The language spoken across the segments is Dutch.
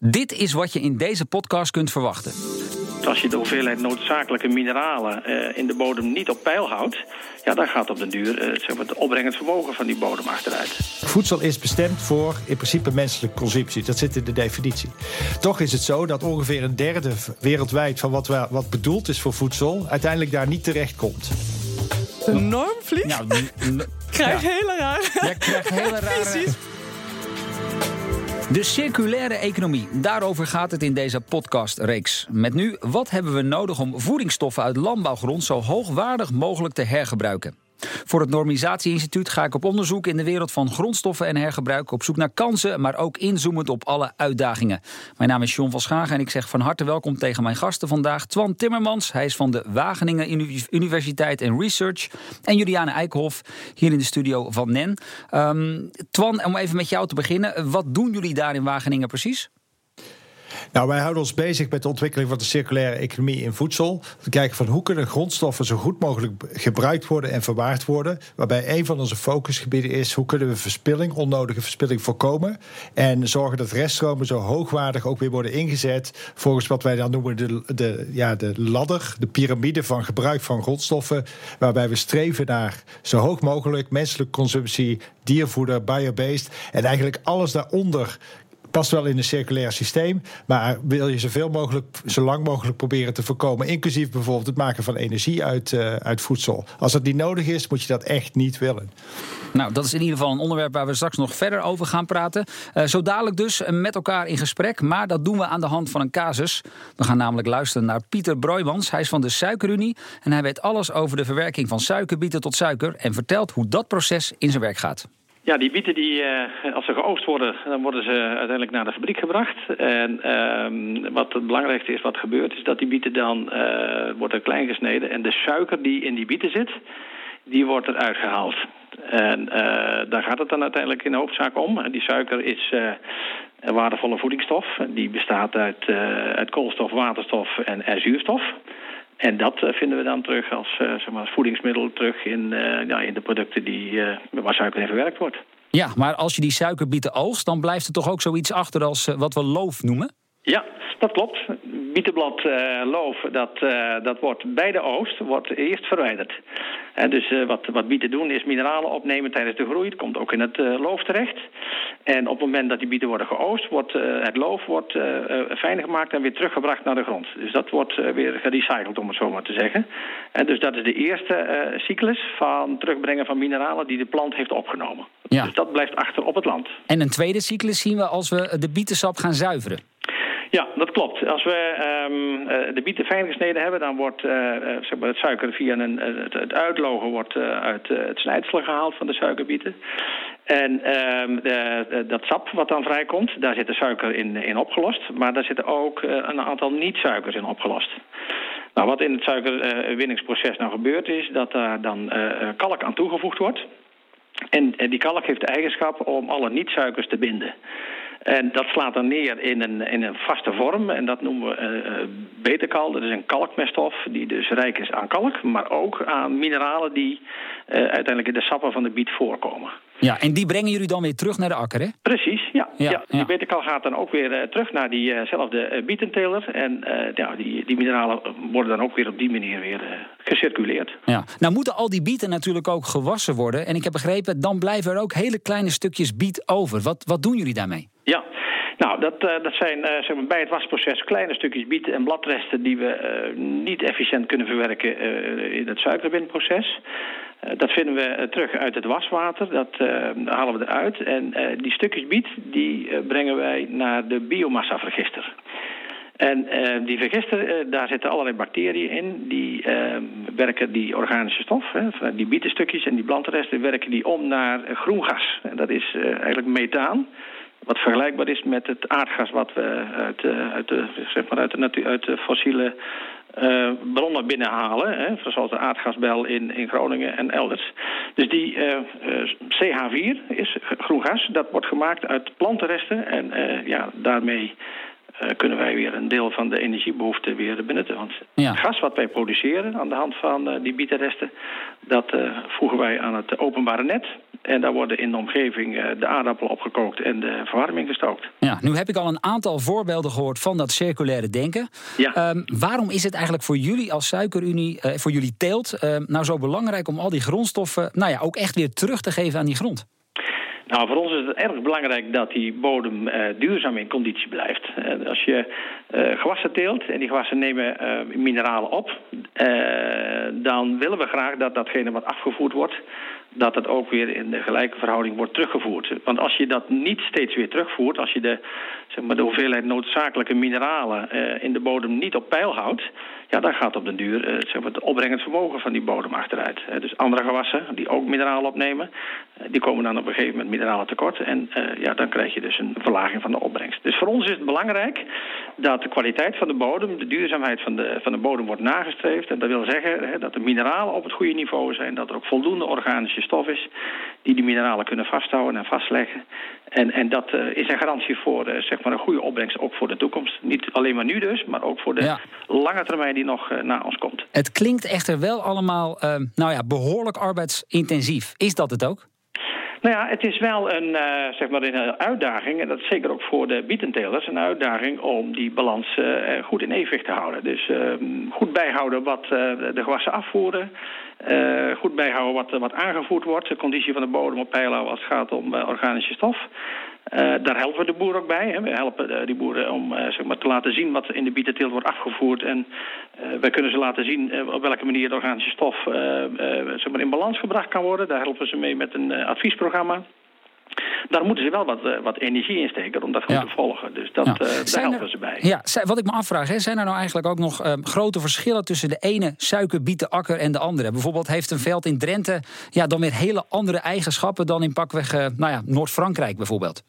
Dit is wat je in deze podcast kunt verwachten. Als je de hoeveelheid noodzakelijke mineralen uh, in de bodem niet op peil houdt, ja, dan gaat op den duur uh, zeg maar, het opbrengend vermogen van die bodem achteruit. Voedsel is bestemd voor in principe menselijke consumptie. Dat zit in de definitie. Toch is het zo dat ongeveer een derde wereldwijd van wat, we, wat bedoeld is voor voedsel uiteindelijk daar niet terecht komt. Enorm vlieg? Ja, krijg ja. hele raar. Ja, krijg hele raar. Precies. De circulaire economie, daarover gaat het in deze podcastreeks. Met nu, wat hebben we nodig om voedingsstoffen uit landbouwgrond zo hoogwaardig mogelijk te hergebruiken? Voor het Normisatieinstituut ga ik op onderzoek in de wereld van grondstoffen en hergebruik. Op zoek naar kansen, maar ook inzoomend op alle uitdagingen. Mijn naam is John van Schagen en ik zeg van harte welkom tegen mijn gasten vandaag. Twan Timmermans, hij is van de Wageningen Universiteit en Research. En Juliane Eickhoff, hier in de studio van NEN. Um, Twan, om even met jou te beginnen. Wat doen jullie daar in Wageningen precies? Nou, wij houden ons bezig met de ontwikkeling van de circulaire economie in voedsel. We kijken van hoe kunnen grondstoffen zo goed mogelijk gebruikt worden en verwaard worden. Waarbij een van onze focusgebieden is hoe kunnen we verspilling, onnodige verspilling voorkomen. En zorgen dat reststromen zo hoogwaardig ook weer worden ingezet. Volgens wat wij dan noemen de, de, ja, de ladder, de piramide van gebruik van grondstoffen. Waarbij we streven naar zo hoog mogelijk menselijke consumptie, diervoeder, biobased. En eigenlijk alles daaronder past wel in een circulair systeem. Maar wil je zoveel mogelijk, zo lang mogelijk proberen te voorkomen. Inclusief bijvoorbeeld het maken van energie uit, uh, uit voedsel. Als dat niet nodig is, moet je dat echt niet willen. Nou, dat is in ieder geval een onderwerp waar we straks nog verder over gaan praten. Uh, zo dadelijk dus met elkaar in gesprek. Maar dat doen we aan de hand van een casus. We gaan namelijk luisteren naar Pieter Broijmans. Hij is van de Suikerunie. En hij weet alles over de verwerking van suikerbieten tot suiker. En vertelt hoe dat proces in zijn werk gaat. Ja, die bieten, die, uh, als ze geoogst worden, dan worden ze uiteindelijk naar de fabriek gebracht. En uh, wat het belangrijkste is wat gebeurt, is dat die bieten dan uh, worden klein gesneden. En de suiker die in die bieten zit, die wordt eruit gehaald. En daar gaat het dan uiteindelijk in de hoofdzaak om. Die suiker is een waardevolle voedingsstof. Die bestaat uit, koolstof, waterstof en, en zuurstof. En dat eh, vinden we dan terug als, uh, zeg maar, voedingsmiddel terug in, ja, in de producten die, waar suiker in verwerkt wordt. Ja, maar als je die suikerbieten oogst, dan blijft er toch ook zoiets achter als wat we loof noemen? Ja, dat klopt. Bietenblad uh, loof, dat, uh, dat wordt bij de oogst wordt eerst verwijderd. Dus uh, wat, wat bieten doen is mineralen opnemen tijdens de groei. Het komt ook in het loof terecht. En op het moment dat die bieten worden geoost, wordt het loof wordt, fijn gemaakt en weer teruggebracht naar de grond. Dus dat wordt weer gerecycled, om het zo maar te zeggen. En dus dat is de eerste cyclus van terugbrengen van mineralen die de plant heeft opgenomen. Ja. Dus dat blijft achter op het land. En een tweede cyclus zien we als we de bietensap gaan zuiveren. Ja, dat klopt. Als we um, de bieten fijn gesneden hebben, dan wordt uh, zeg maar het suiker via een, het, uitlogen wordt, uit het snijdsel gehaald van de suikerbieten. En um, de, dat sap wat dan vrijkomt, daar zit de suiker in, in opgelost. Maar daar zitten ook een aantal niet-suikers in opgelost. Nou, wat in het suikerwinningsproces nou gebeurt is dat daar dan kalk aan toegevoegd wordt. En die kalk heeft de eigenschap om alle niet-suikers te binden. En dat slaat dan neer in een, in een vaste vorm. En dat noemen we uh, betekal. Dat is een kalkmeststof die dus rijk is aan kalk. Maar ook aan mineralen die uh, uiteindelijk in de sappen van de biet voorkomen. Ja, en die brengen jullie dan weer terug naar de akker, hè? Precies, ja. ja, ja. Die betekal gaat dan ook weer uh, terug naar diezelfde bietenteler. En ja, die, die mineralen worden dan ook weer op die manier weer gecirculeerd. Ja. Nou moeten al die bieten natuurlijk ook gewassen worden. En ik heb begrepen, dan blijven er ook hele kleine stukjes biet over. Wat, wat doen jullie daarmee? Ja, nou, dat, uh, dat zijn uh, zeg maar, bij het wasproces kleine stukjes biet en bladresten die we uh, niet efficiënt kunnen verwerken in het suikerbindproces. dat vinden we terug uit het waswater, dat halen we eruit. En die stukjes biet die brengen wij naar de biomassavergister. En die vergister, daar zitten allerlei bacteriën in. Die werken die organische stof, hè, die bietenstukjes en die bladresten, werken die om naar groengas. En dat is eigenlijk methaan. Wat vergelijkbaar is met het aardgas wat we uit, uit, de, zeg maar uit, de, natuur, uit de fossiele uh, bronnen binnenhalen. Hè, zoals de aardgasbel in, in Groningen en elders. Dus die uh, uh, CH4 is groen gas. Dat wordt gemaakt uit plantenresten. En ja, daarmee kunnen wij weer een deel van de energiebehoefte weer benutten. Want het gas wat wij produceren aan de hand van die bietenresten, dat voegen wij aan het openbare net. En daar worden in de omgeving de aardappelen opgekookt en de verwarming gestookt. Ja, nu heb ik al een aantal voorbeelden gehoord van dat circulaire denken. Ja. Ehm, waarom is het eigenlijk voor jullie als Suikerunie, voor jullie teelt, nou zo belangrijk om al die grondstoffen nou ja, ook echt weer terug te geven aan die grond? Nou, voor ons is het erg belangrijk dat die bodem uh, duurzaam in conditie blijft. Uh, als je uh, gewassen teelt en die gewassen nemen mineralen op, dan willen we graag dat datgene wat afgevoerd wordt, dat het ook weer in de gelijke verhouding wordt teruggevoerd. Want als je dat niet steeds weer terugvoert, als je de, zeg maar, de hoeveelheid noodzakelijke mineralen in de bodem niet op peil houdt, ja, dan gaat op den duur uh, zeg maar, het opbrengend vermogen van die bodem achteruit. Uh, dus andere gewassen die ook mineralen opnemen, die komen dan op een gegeven moment mineralen tekort. En ja, dan krijg je dus een verlaging van de opbrengst. Dus voor ons is het belangrijk dat de kwaliteit van de bodem, de duurzaamheid van de, van de bodem wordt nagestreefd. En dat wil zeggen dat de mineralen op het goede niveau zijn, dat er ook voldoende organische stof is die die mineralen kunnen vasthouden en vastleggen. En, en dat is een garantie voor zeg maar een goede opbrengst ook voor de toekomst. Niet alleen maar nu dus, maar ook voor de lange termijn die nog uh, na ons komt. Het klinkt echter wel allemaal nou ja, behoorlijk arbeidsintensief. Is dat het ook? Nou ja, het is wel een, uh, zeg maar een uitdaging, en dat is zeker ook voor de bietentelers, een uitdaging om die balans uh, goed in evenwicht te houden. Dus ehm, goed bijhouden wat de gewassen afvoeren, goed bijhouden wat, wat aangevoerd wordt, de conditie van de bodem op peil als het gaat om organische stof. Uh, daar helpen we de boer ook bij. Hè. We helpen uh, die boeren om uh, zeg maar, te laten zien wat in de bietenteelt wordt afgevoerd. En wij kunnen ze laten zien op welke manier de organische stof zeg maar in balans gebracht kan worden. Daar helpen ze mee met een adviesprogramma. Daar moeten ze wel wat, uh, wat energie in steken om dat goed te volgen. Dus dat, ja. uh, daar helpen ze bij. Ja, wat ik me afvraag, hè, zijn er nou eigenlijk ook nog uh, grote verschillen tussen de ene suikerbietenakker en de andere? Bijvoorbeeld heeft een veld in Drenthe ja, dan weer hele andere eigenschappen dan in pakweg nou ja, Noord-Frankrijk bijvoorbeeld?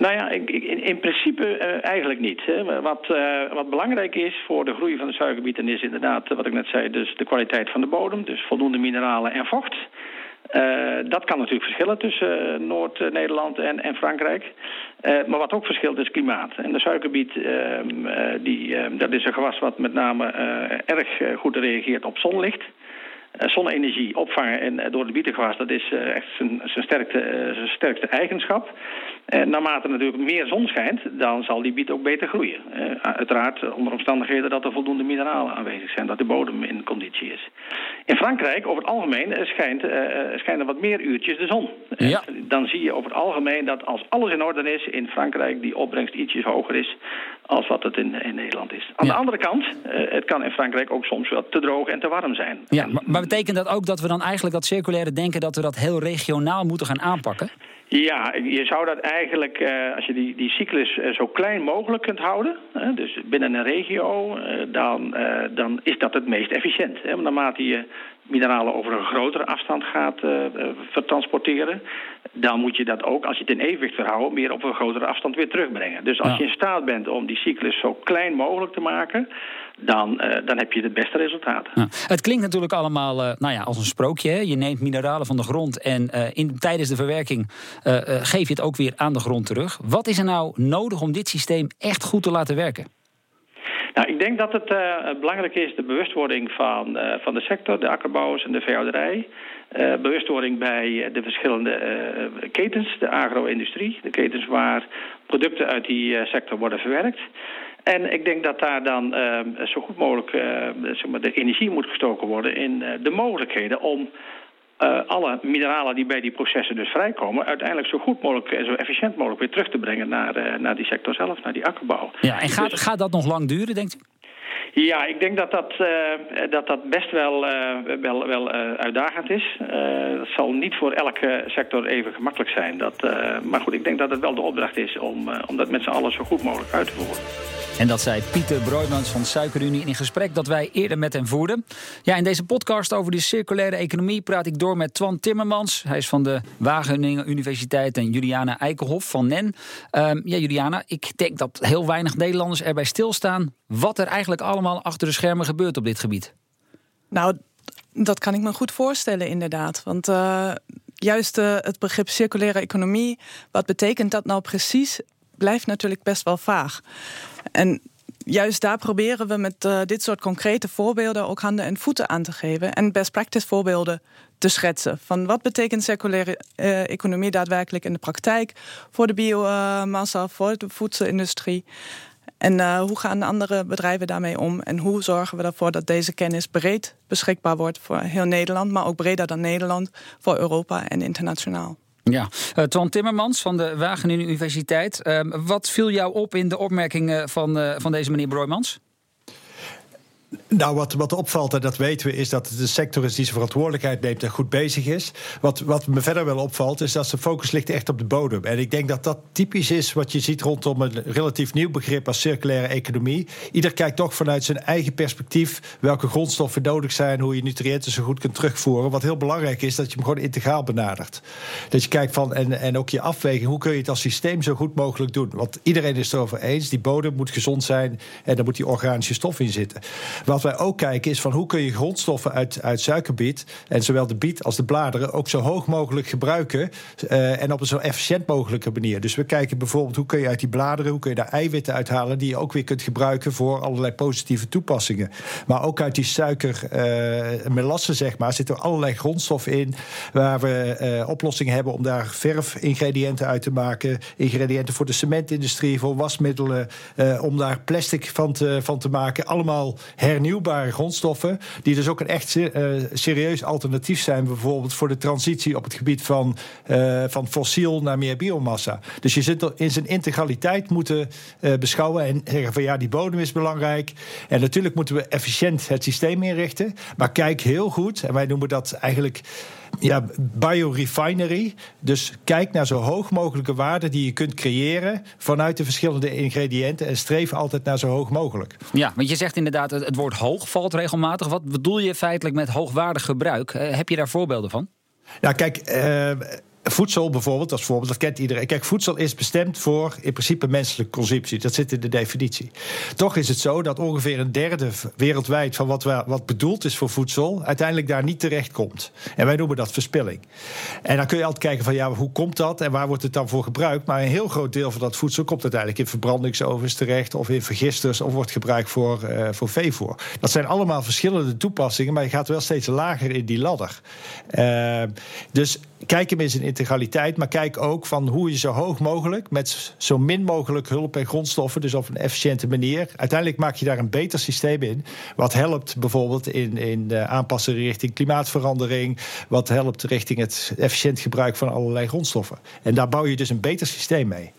Nou ja, in, in principe uh, eigenlijk niet. Hè. Wat, uh, wat belangrijk is voor de groei van de suikerbieten is inderdaad, wat ik net zei, dus de kwaliteit van de bodem. Dus voldoende mineralen en vocht. Uh, dat kan natuurlijk verschillen tussen Noord-Nederland en, en Frankrijk. Uh, maar wat ook verschilt is klimaat. En de suikerbiet, uh, die, dat is een gewas wat met name erg goed reageert op zonlicht. Zonne-energie opvangen en door de bietengewas, dat is echt zijn, zijn, sterkste, zijn sterkste eigenschap. En naarmate natuurlijk meer zon schijnt, dan zal die biet ook beter groeien. Uiteraard onder omstandigheden dat er voldoende mineralen aanwezig zijn, dat de bodem in conditie is. In Frankrijk, over het algemeen, schijnt, schijnen wat meer uurtjes de zon. Ja. dan zie je over het algemeen dat als alles in orde is in Frankrijk, die opbrengst ietsjes hoger is als wat het in, in Nederland is. Aan de andere kant, het kan in Frankrijk ook soms wat te droog en te warm zijn. Ja, maar, maar betekent dat ook dat we dan eigenlijk dat circulaire denken, dat we dat heel regionaal moeten gaan aanpakken? Ja, je zou dat eigenlijk, uh, als je die, die cyclus uh, zo klein mogelijk kunt houden, uh, dus binnen een regio, dan, dan is dat het meest efficiënt. Hè? Want naarmate je mineralen over een grotere afstand gaat vertransporteren, dan moet je dat ook, als je het in evenwicht verhoudt, meer op een grotere afstand weer terugbrengen. Dus als je in staat bent om die cyclus zo klein mogelijk te maken, dan, uh, dan heb je het beste resultaat. Ja. Het klinkt natuurlijk allemaal uh, nou ja, als een sprookje. Hè? Je neemt mineralen van de grond en uh, in, tijdens de verwerking geef je het ook weer aan de grond terug. Wat is er nou nodig om dit systeem echt goed te laten werken? Nou, ik denk dat het belangrijk is de bewustwording van, van de sector, de akkerbouwers en de veehouderij. bewustwording bij de verschillende ketens, de agro-industrie, de ketens waar producten uit die sector worden verwerkt. En ik denk dat daar dan uh, zo goed mogelijk uh, zeg maar de energie moet gestoken worden in uh, de mogelijkheden om alle mineralen die bij die processen dus vrijkomen, uiteindelijk zo goed mogelijk en zo efficiënt mogelijk weer terug te brengen naar, naar die sector zelf, naar die akkerbouw. Ja, en gaat, dus- gaat dat nog lang duren, denkt u? Ja, ik denk dat dat, dat, dat best wel, wel, wel uitdagend is. dat zal niet voor elke sector even gemakkelijk zijn. Dat, maar goed, ik denk dat het wel de opdracht is om, om dat met z'n allen zo goed mogelijk uit te voeren. En dat zei Pieter Broijmans van Suikerunie in een gesprek dat wij eerder met hem voerden. Ja, in deze podcast over de circulaire economie praat ik door met Twan Timmermans. Hij is van de Wageningen Universiteit en Juliana Eikenhof van NEN. Um, ja, Juliana, ik denk dat heel weinig Nederlanders erbij stilstaan wat er eigenlijk allemaal achter de schermen gebeurt op dit gebied. Nou, dat kan ik me goed voorstellen, inderdaad. Want uh, juist uh, het begrip circulaire economie, wat betekent dat nou precies? Blijft natuurlijk best wel vaag. En juist daar proberen we met uh, dit soort concrete voorbeelden ook handen en voeten aan te geven en best practice voorbeelden te schetsen. Van wat betekent circulaire uh, economie daadwerkelijk in de praktijk voor de biomassa, voor de voedselindustrie. En uh, hoe gaan andere bedrijven daarmee om? En hoe zorgen we ervoor dat deze kennis breed beschikbaar wordt voor heel Nederland, maar ook breder dan Nederland, voor Europa en internationaal? Ja, uh, Timmermans van de Wageningen Universiteit. Uh, wat viel jou op in de opmerkingen van, uh, van deze meneer Broijmans? Nou, wat, wat opvalt, en dat weten we, is dat het de sector is die zijn verantwoordelijkheid neemt en goed bezig is. Wat, wat me verder wel opvalt, is dat zijn focus ligt echt op de bodem. En ik denk dat dat typisch is wat je ziet rondom een relatief nieuw begrip als circulaire economie. Ieder kijkt toch vanuit zijn eigen perspectief welke grondstoffen nodig zijn, hoe je nutriënten zo goed kunt terugvoeren. Wat heel belangrijk is, dat je hem gewoon integraal benadert. Dat je kijkt van, en, en ook je afweging, hoe kun je het als systeem zo goed mogelijk doen? Want iedereen is het erover eens, die bodem moet gezond zijn en daar moet die organische stof in zitten. Wat wij ook kijken is van hoe kun je grondstoffen uit, uit suikerbiet, en zowel de biet als de bladeren, ook zo hoog mogelijk gebruiken uh, en op een zo efficiënt mogelijke manier. Dus we kijken bijvoorbeeld hoe kun je uit die bladeren, hoe kun je daar eiwitten uithalen die je ook weer kunt gebruiken voor allerlei positieve toepassingen. Maar ook uit die suiker, uh, melassen zeg maar, zitten allerlei grondstoffen in waar we uh, oplossingen hebben om daar verfingrediënten uit te maken, ingrediënten voor de cementindustrie, voor wasmiddelen, om daar plastic van te, van te maken. Allemaal hernieuwbare grondstoffen, die dus ook een echt uh, serieus alternatief zijn, bijvoorbeeld voor de transitie op het gebied van, uh, van fossiel naar meer biomassa. Dus je zit er in zijn integraliteit moeten uh, beschouwen en zeggen van ja, die bodem is belangrijk. En natuurlijk moeten we efficiënt het systeem inrichten, maar kijk heel goed, en wij noemen dat eigenlijk ja, biorefinery. Dus kijk naar zo hoog mogelijke waarden die je kunt creëren vanuit de verschillende ingrediënten en streef altijd naar zo hoog mogelijk. Ja, want je zegt inderdaad, het woord hoog valt regelmatig. Wat bedoel je feitelijk met hoogwaardig gebruik? heb je daar voorbeelden van? Ja, kijk. Uh, Voedsel bijvoorbeeld, als voorbeeld, dat kent iedereen. Kijk, voedsel is bestemd voor in principe menselijke consumptie. Dat zit in de definitie. Toch is het zo dat ongeveer een derde wereldwijd van wat, wat bedoeld is voor voedsel, uiteindelijk daar niet terecht komt. En wij noemen dat verspilling. En dan kun je altijd kijken van ja, hoe komt dat en waar wordt het dan voor gebruikt? Maar een heel groot deel van dat voedsel komt uiteindelijk in verbrandingsovens terecht of in vergisters of wordt gebruikt voor, uh, voor veevoer. Dat zijn allemaal verschillende toepassingen, maar je gaat wel steeds lager in die ladder. Uh, dus kijk hem in integraliteit, maar kijk ook van hoe je zo hoog mogelijk met zo min mogelijk hulp en grondstoffen, dus op een efficiënte manier. Uiteindelijk maak je daar een beter systeem in. Wat helpt bijvoorbeeld in, in de aanpassen richting klimaatverandering, wat helpt richting het efficiënt gebruik van allerlei grondstoffen. En daar bouw je dus een beter systeem mee.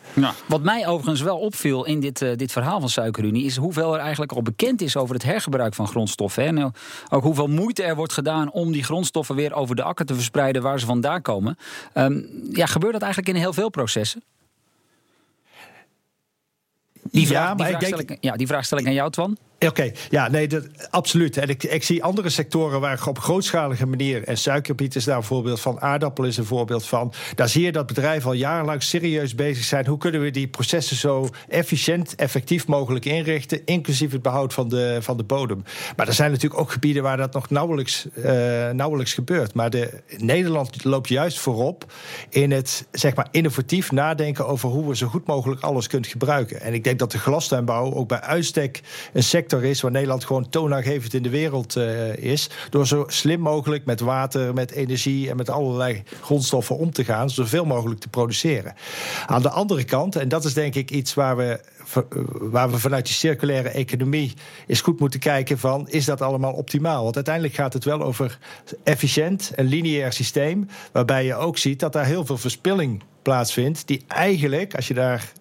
Wat mij overigens wel opviel in dit, uh, dit verhaal van Suikerunie is hoeveel er eigenlijk al bekend is over het hergebruik van grondstoffen. En nou, ook hoeveel moeite er wordt gedaan om die grondstoffen weer over de akker te verspreiden waar ze vandaan komen. Um, ja, gebeurt dat eigenlijk in heel veel processen? Die vraag, ja, maar die vraag, ik denk... ik, ja, die vraag stel ik aan jou, Twan. Oké, ja, nee, dat, absoluut. En ik, ik zie andere sectoren waar op grootschalige manier... en suikerbiet is daar een voorbeeld van, aardappel is een voorbeeld van... daar zie je dat bedrijven al jarenlang serieus bezig zijn. Hoe kunnen we die processen zo efficiënt, effectief mogelijk inrichten... inclusief het behoud van de, van de bodem. Maar er zijn natuurlijk ook gebieden waar dat nog nauwelijks, uh, nauwelijks gebeurt. Maar de, Nederland loopt juist voorop in het zeg maar, innovatief nadenken... over hoe we zo goed mogelijk alles kunnen gebruiken. En ik denk dat de glastuinbouw ook bij uitstek een sector is waar Nederland gewoon toonaangevend in de wereld uh, is. Door zo slim mogelijk met water, met energie en met allerlei grondstoffen om te gaan, zoveel mogelijk te produceren. Aan de andere kant, en dat is denk ik iets waar we waar we vanuit die circulaire economie eens goed moeten kijken van is dat allemaal optimaal? Want uiteindelijk gaat het wel over efficiënt, een lineair systeem, waarbij je ook ziet dat daar heel veel verspilling plaatsvindt, die eigenlijk, als je daar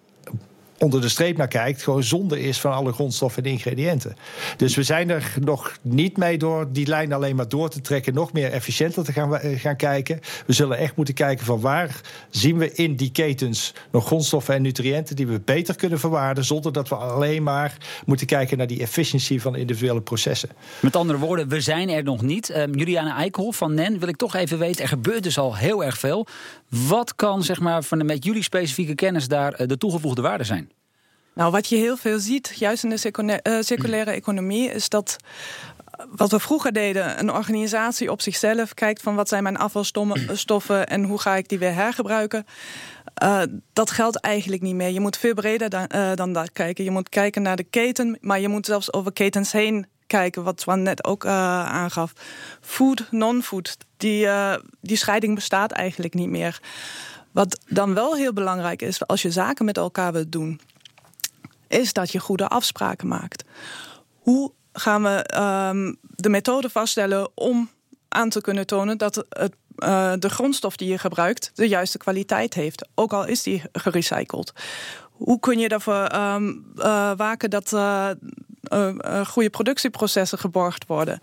onder de streep naar kijkt, gewoon zonde is van alle grondstoffen en ingrediënten. Dus we zijn er nog niet mee door die lijn alleen maar door te trekken, nog meer efficiënter te gaan, eh, gaan kijken. We zullen echt moeten kijken van waar zien we in die ketens nog grondstoffen en nutriënten die we beter kunnen verwaarden, zonder dat we alleen maar moeten kijken naar die efficiëntie van individuele processen. Met andere woorden, we zijn er nog niet. Uh, Juliana Eikel van NEN wil ik toch even weten, er gebeurt dus al heel erg veel. Wat kan zeg maar, van de, met jullie specifieke kennis daar uh, de toegevoegde waarde zijn? Nou, wat je heel veel ziet, juist in de uh, circulaire economie, is dat wat we vroeger deden, een organisatie op zichzelf kijkt van wat zijn mijn afvalstoffen en hoe ga ik die weer hergebruiken. dat geldt eigenlijk niet meer. Je moet veel breder dan, dan dat kijken. Je moet kijken naar de keten, maar je moet zelfs over ketens heen kijken, wat Swan net ook aangaf. Food, non-food, die, die scheiding bestaat eigenlijk niet meer. Wat dan wel heel belangrijk is, als je zaken met elkaar wilt doen, is dat je goede afspraken maakt. Hoe gaan we um, de methode vaststellen om aan te kunnen tonen dat het, uh, de grondstof die je gebruikt de juiste kwaliteit heeft, ook al is die gerecycled? Hoe kun je ervoor um, waken dat uh, goede productieprocessen geborgd worden?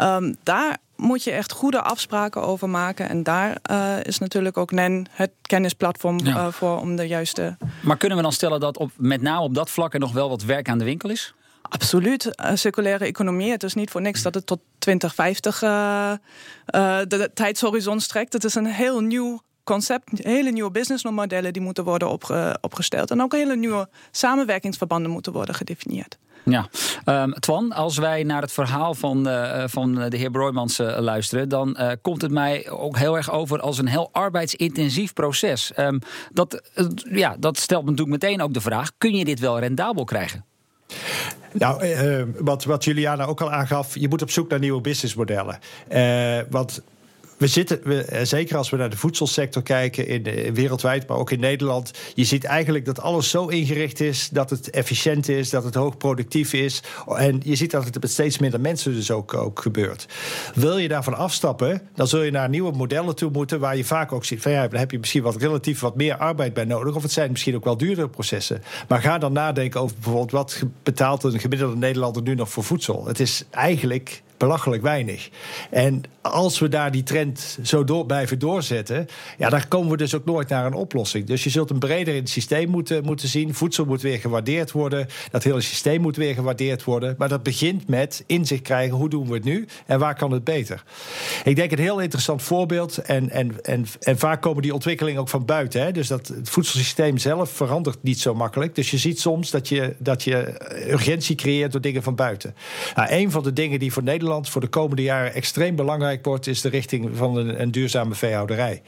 Um, daar moet je echt goede afspraken over maken. En daar uh, is natuurlijk ook NEN het kennisplatform ja. voor om de juiste. Maar kunnen we dan stellen dat op, met name op dat vlak er nog wel wat werk aan de winkel is? Absoluut. Uh, circulaire economie. Het is niet voor niks dat het tot 2050 uh, de, de tijdshorizon strekt. Het is een heel nieuw concept, hele nieuwe businessmodellen die moeten worden opge, opgesteld. En ook hele nieuwe samenwerkingsverbanden moeten worden gedefinieerd. Ja, um, Twan, als wij naar het verhaal van, uh, van de heer Broijmans uh, luisteren, dan komt het mij ook heel erg over als een heel arbeidsintensief proces. Um, dat, ja, dat stelt me natuurlijk meteen ook de vraag: kun je dit wel rendabel krijgen? Nou, wat, wat Juliana ook al aangaf, je moet op zoek naar nieuwe businessmodellen. Want we zitten, eh, zeker als we naar de voedselsector kijken, in, in, wereldwijd, maar ook in Nederland. Je ziet eigenlijk dat alles zo ingericht is dat het efficiënt is, dat het hoogproductief is. En je ziet dat het met steeds minder mensen dus ook, ook gebeurt. Wil je daarvan afstappen, dan zul je naar nieuwe modellen toe moeten, waar je vaak ook ziet van ja, dan heb je misschien wat relatief wat meer arbeid bij nodig. Of het zijn misschien ook wel duurdere processen. Maar ga dan nadenken over bijvoorbeeld wat betaalt een gemiddelde Nederlander nu nog voor voedsel. Het is eigenlijk belachelijk weinig. En als we daar die trend zo door, blijven doorzetten, ja, dan komen we dus ook nooit naar een oplossing. Dus je zult een breder in het systeem moeten, moeten zien. Voedsel moet weer gewaardeerd worden. Dat hele systeem moet weer gewaardeerd worden. Maar dat begint met inzicht krijgen hoe doen we het nu en waar kan het beter. Ik denk een heel interessant voorbeeld. En, en, en, en vaak komen die ontwikkelingen ook van buiten. Hè? Dus dat het voedselsysteem zelf verandert niet zo makkelijk. Dus je ziet soms dat je, dat je urgentie creëert door dingen van buiten. Nou, een van de dingen die voor Nederland voor de komende jaren extreem belangrijk wordt, is de richting van een, een duurzame veehouderij.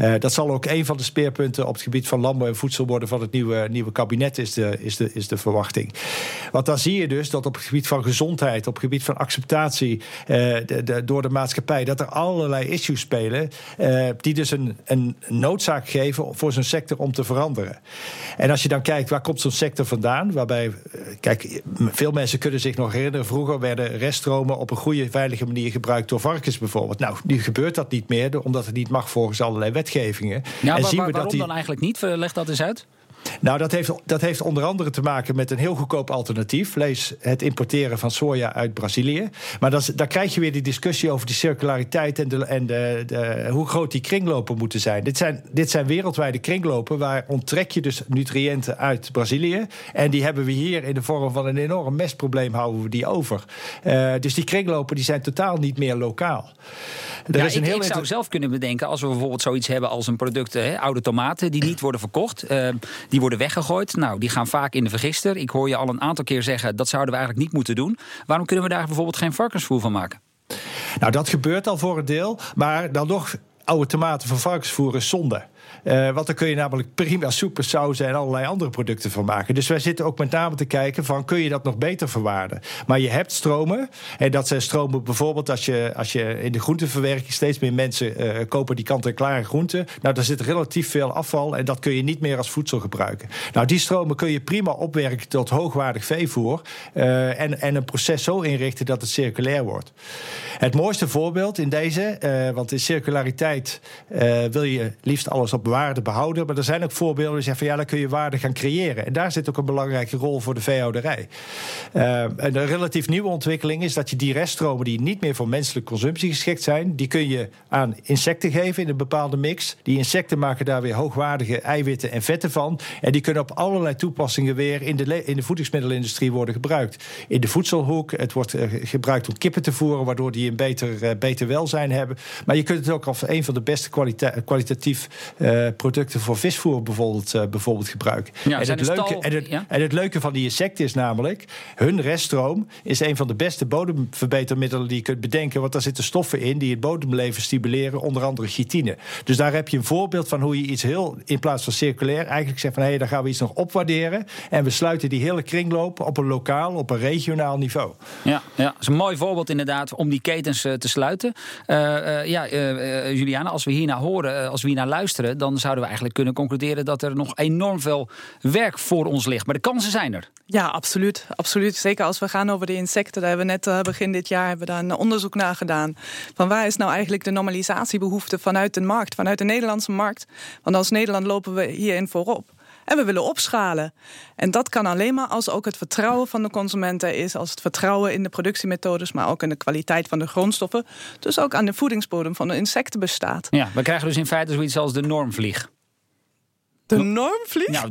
Uh, dat zal ook een van de speerpunten op het gebied van landbouw en voedsel worden van het nieuwe, nieuwe kabinet, is de, is, de, is de verwachting. Want dan zie je dus dat op het gebied van gezondheid, op het gebied van acceptatie uh, de, door de maatschappij, dat er allerlei issues spelen uh, die dus een, een noodzaak geven voor zo'n sector om te veranderen. En als je dan kijkt, waar komt zo'n sector vandaan? Waarbij, kijk, veel mensen kunnen zich nog herinneren, vroeger werden reststromen op een goede, veilige manier gebruikt door varkens bijvoorbeeld. Nou, nu gebeurt dat niet meer, omdat het niet mag volgens allerlei wetgevingen. Ja, en zien we waarom dat die... dan eigenlijk niet? Leg dat eens uit. Nou, dat heeft, dat heeft onder andere te maken met een heel goedkoop alternatief. Lees het importeren van soja uit Brazilië. Maar dat, daar krijg je weer die discussie over die circulariteit en, de, en de, de, hoe groot die kringlopen moeten zijn. Dit, zijn. dit zijn wereldwijde kringlopen waar onttrek je dus nutriënten uit Brazilië. En die hebben we hier in de vorm van een enorm mestprobleem houden we die over. Uh, dus die kringlopen die zijn totaal niet meer lokaal. Er ja, is een ik, heel ik zou zelf kunnen bedenken als we bijvoorbeeld zoiets hebben als een product, hè, oude tomaten die niet worden verkocht. Uh, die worden weggegooid. Nou, die gaan vaak in de vergister. Ik hoor je al een aantal keer zeggen dat zouden we eigenlijk niet moeten doen. Waarom kunnen we daar bijvoorbeeld geen varkensvoer van maken? Nou, dat gebeurt al voor een deel. Maar dan nog oude tomaten van varkensvoer is zonde. Uh, want dan kun je namelijk prima soepen, sauzen en allerlei andere producten van maken. Dus wij zitten ook met name te kijken van kun je dat nog beter verwaarden. Maar je hebt stromen. En dat zijn stromen bijvoorbeeld als je, als je in de groenteverwerking steeds meer mensen uh, kopen die kant-en-klare groenten. Nou, daar zit relatief veel afval en dat kun je niet meer als voedsel gebruiken. Nou, die stromen kun je prima opwerken tot hoogwaardig veevoer. Uh, en, en een proces zo inrichten dat het circulair wordt. Het mooiste voorbeeld in deze, want in circulariteit wil je liefst alles op waarde behouden. Maar er zijn ook voorbeelden die zeggen van ja, dan kun je waarde gaan creëren. En daar zit ook een belangrijke rol voor de veehouderij. Uh, een relatief nieuwe ontwikkeling is dat je die reststromen die niet meer voor menselijke consumptie geschikt zijn, die kun je aan insecten geven in een bepaalde mix. Die insecten maken daar weer hoogwaardige eiwitten en vetten van. En die kunnen op allerlei toepassingen weer in de, in de voedingsmiddelenindustrie worden gebruikt. In de voedselhoek, het wordt eh, gebruikt om kippen te voeren, waardoor die een beter, uh, beter welzijn hebben. Maar je kunt het ook als een van de beste kwalita kwalitatief producten voor visvoer bijvoorbeeld, bijvoorbeeld gebruiken. Ja, en, het leuke, en, het, en het leuke van die insecten is namelijk, hun reststroom is een van de beste bodemverbetermiddelen die je kunt bedenken. Want daar zitten stoffen in die het bodemleven stimuleren, onder andere chitine. Dus daar heb je een voorbeeld van hoe je iets heel, in plaats van circulair, eigenlijk zegt van hé, hey, daar gaan we iets nog opwaarderen. En we sluiten die hele kringloop op een lokaal, op een regionaal niveau. Ja, ja dat is een mooi voorbeeld inderdaad om die ketens uh, te sluiten. Uh, uh, ja, Juliana, als we hier naar horen, als we hier naar luisteren, dan zouden we eigenlijk kunnen concluderen dat er nog enorm veel werk voor ons ligt. Maar de kansen zijn er. Ja, absoluut. absoluut. Zeker als we gaan over de insecten. Daar hebben we net begin dit jaar hebben we een onderzoek naar gedaan. Van waar is nou eigenlijk de normalisatiebehoefte vanuit de markt, vanuit de Nederlandse markt? Want als Nederland lopen we hierin voorop. En we willen opschalen. En dat kan alleen maar als ook het vertrouwen van de consumenten is, als het vertrouwen in de productiemethodes, maar ook in de kwaliteit van de grondstoffen. Dus ook aan de voedingsbodem van de insecten bestaat. Ja, we krijgen dus in feite zoiets als de normvlieg. De normvlieg? Nou,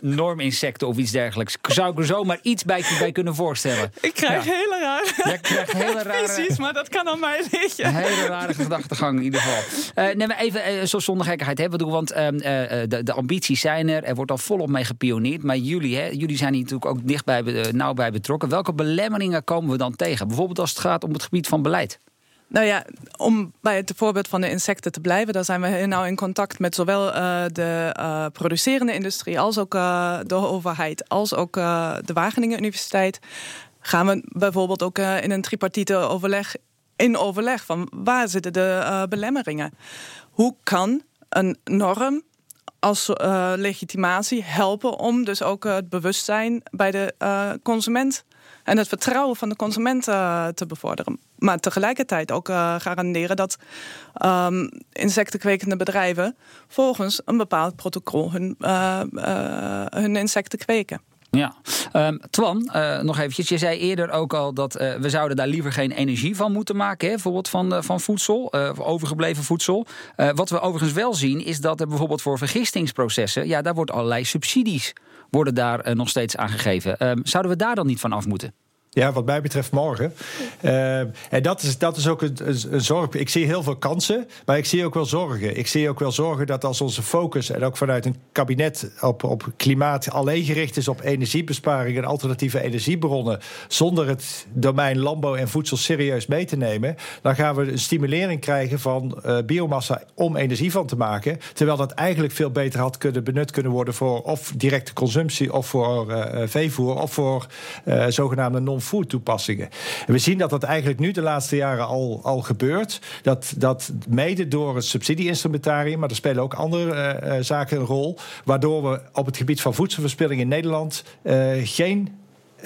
norminsecten of iets dergelijks. Zou ik er zomaar iets bij, bij kunnen voorstellen. Ik krijg hele rare... Jij krijgt hele rare... Precies, maar dat kan aan mij liggen. Een hele rare gedachtegang in ieder geval. Uh, nee, maar even uh, zo zonder gekkigheid hebben doen, want uh, de, de, ambities zijn er. Er wordt al volop mee gepioneerd. Maar jullie, hè, jullie zijn hier natuurlijk ook dichtbij, nauw bij betrokken. Welke belemmeringen komen we dan tegen? Bijvoorbeeld als het gaat om het gebied van beleid. Nou ja, om bij het voorbeeld van de insecten te blijven, daar zijn we nauw in contact met zowel uh, de uh, producerende industrie als ook uh, de overheid, als ook de Wageningen Universiteit. Gaan we bijvoorbeeld ook in een tripartite overleg in overleg van waar zitten de belemmeringen? Hoe kan een norm als legitimatie helpen om dus ook het bewustzijn bij de consument en het vertrouwen van de consument uh, te bevorderen. Maar tegelijkertijd ook uh, garanderen dat um, insectenkwekende bedrijven volgens een bepaald protocol hun, uh, hun insecten kweken. Ja, um, Twan, nog eventjes. Je zei eerder ook al dat we zouden daar liever geen energie van moeten maken. Hè? Bijvoorbeeld van, van voedsel, overgebleven voedsel. wat we overigens wel zien is dat er bijvoorbeeld voor vergistingsprocessen... ja, daar wordt allerlei subsidies worden daar nog steeds aan gegeven. Um, zouden we daar dan niet van af moeten? Ja, wat mij betreft morgen. Uh, en dat is, dat is ook een, een, zorg. Ik zie heel veel kansen, maar ik zie ook wel zorgen. Ik zie ook wel zorgen dat als onze focus, en ook vanuit een kabinet op, op klimaat, alleen gericht is op energiebesparing en alternatieve energiebronnen, zonder het domein landbouw en voedsel serieus mee te nemen, dan gaan we een stimulering krijgen van uh, biomassa om energie van te maken. Terwijl dat eigenlijk veel beter had kunnen benut kunnen worden voor of directe consumptie, of voor uh, veevoer, of voor zogenaamde non food toepassingen. En we zien dat dat eigenlijk nu de laatste jaren al, al gebeurt. Dat, dat mede door het subsidieinstrumentarium, maar er spelen ook andere uh, zaken een rol. Waardoor we op het gebied van voedselverspilling in Nederland uh, geen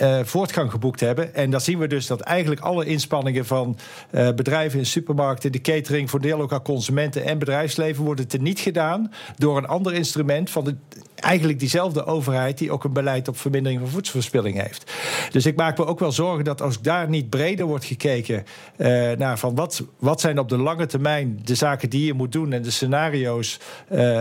uh, voortgang geboekt hebben. En dan zien we dus dat eigenlijk alle inspanningen van uh, bedrijven in supermarkten, de catering voor deel ook aan consumenten en bedrijfsleven worden teniet gedaan door een ander instrument van de, eigenlijk diezelfde overheid die ook een beleid op vermindering van voedselverspilling heeft. Dus ik maak me ook wel zorgen dat als daar niet breder wordt gekeken uh, naar van wat, wat zijn op de lange termijn de zaken die je moet doen en de scenario's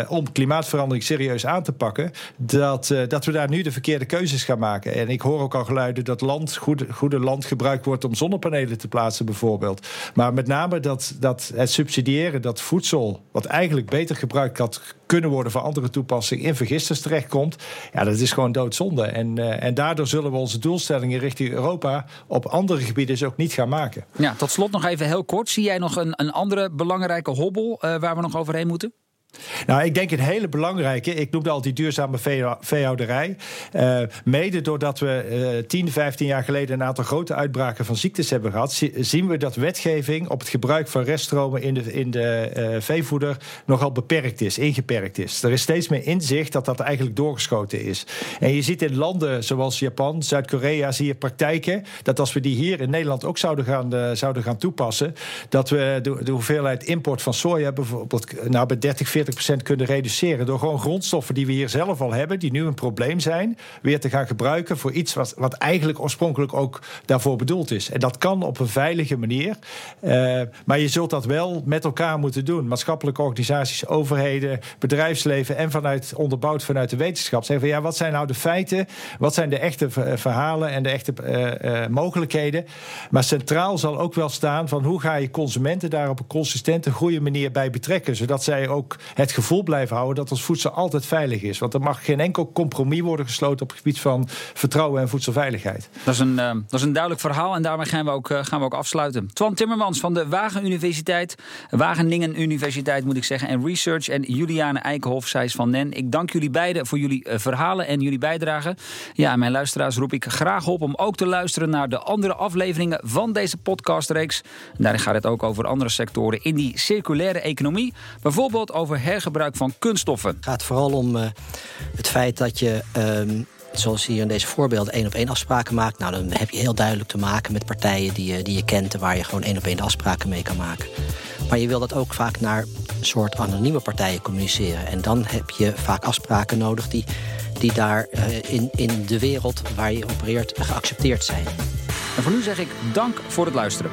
om klimaatverandering serieus aan te pakken, dat, dat we daar nu de verkeerde keuzes gaan maken. En ik hoor ook al geluiden dat land, goede, goede land gebruikt wordt om zonnepanelen te plaatsen, bijvoorbeeld. Maar met name dat, dat het subsidiëren, dat voedsel, wat eigenlijk beter gebruikt had kunnen worden voor andere toepassingen, in vergisters terechtkomt. Ja, dat is gewoon doodzonde. En, uh, en daardoor zullen we onze doelstellingen richting Europa op andere gebieden dus ook niet gaan maken. Ja, tot slot nog even heel kort. Zie jij nog een, een andere belangrijke hobbel uh, waar we nog overheen moeten? Nou, ik denk een hele belangrijke. Ik noemde al die duurzame veehouderij. Uh, mede doordat we uh, 10, 15 jaar geleden een aantal grote uitbraken van ziektes hebben gehad, zien we dat wetgeving op het gebruik van reststromen in de, in de uh, veevoeder nogal beperkt is, ingeperkt is. Er is steeds meer inzicht dat dat eigenlijk doorgeschoten is. En je ziet in landen zoals Japan, Zuid-Korea, zie je praktijken dat als we die hier in Nederland ook zouden gaan, uh, zouden gaan toepassen, dat we de, de hoeveelheid import van soja bijvoorbeeld nou, bij 30, 40% kunnen reduceren. Door gewoon grondstoffen die we hier zelf al hebben, die nu een probleem zijn, weer te gaan gebruiken voor iets wat, wat eigenlijk oorspronkelijk ook daarvoor bedoeld is. En dat kan op een veilige manier. Uh, maar je zult dat wel met elkaar moeten doen. Maatschappelijke organisaties, overheden, bedrijfsleven en vanuit onderbouwd vanuit de wetenschap. Zeggen van ja, wat zijn nou de feiten? Wat zijn de echte verhalen en de echte uh, mogelijkheden? Maar centraal zal ook wel staan van hoe ga je consumenten daar op een consistente, goede manier bij betrekken. Zodat zij ook het gevoel blijven houden dat ons voedsel altijd veilig is. Want er mag geen enkel compromis worden gesloten op het gebied van vertrouwen en voedselveiligheid. Dat is een, uh, dat is een duidelijk verhaal en daarmee gaan we ook, uh, gaan we ook afsluiten. Twan Timmermans van de Wagen Universiteit, Wageningen Universiteit moet ik zeggen, en Research. En Juliane Eikenhof, zij is van NEN. Ik dank jullie beiden voor jullie uh, verhalen en jullie bijdrage. Ja, mijn luisteraars roep ik graag op om ook te luisteren naar de andere afleveringen van deze podcastreeks. Daarin gaat het ook over andere sectoren in die circulaire economie. Bijvoorbeeld over hergebruik van kunststoffen. Het gaat vooral om uh, het feit dat je. Um zoals hier in deze voorbeelden één op één afspraken maakt. Nou, dan heb je heel duidelijk te maken met partijen die je, die je kent en waar je gewoon één op één afspraken mee kan maken. Maar je wil dat ook vaak naar een soort anonieme partijen communiceren. En dan heb je vaak afspraken nodig die, die daar uh, in, in de wereld waar je opereert geaccepteerd zijn. En voor nu zeg ik dank voor het luisteren.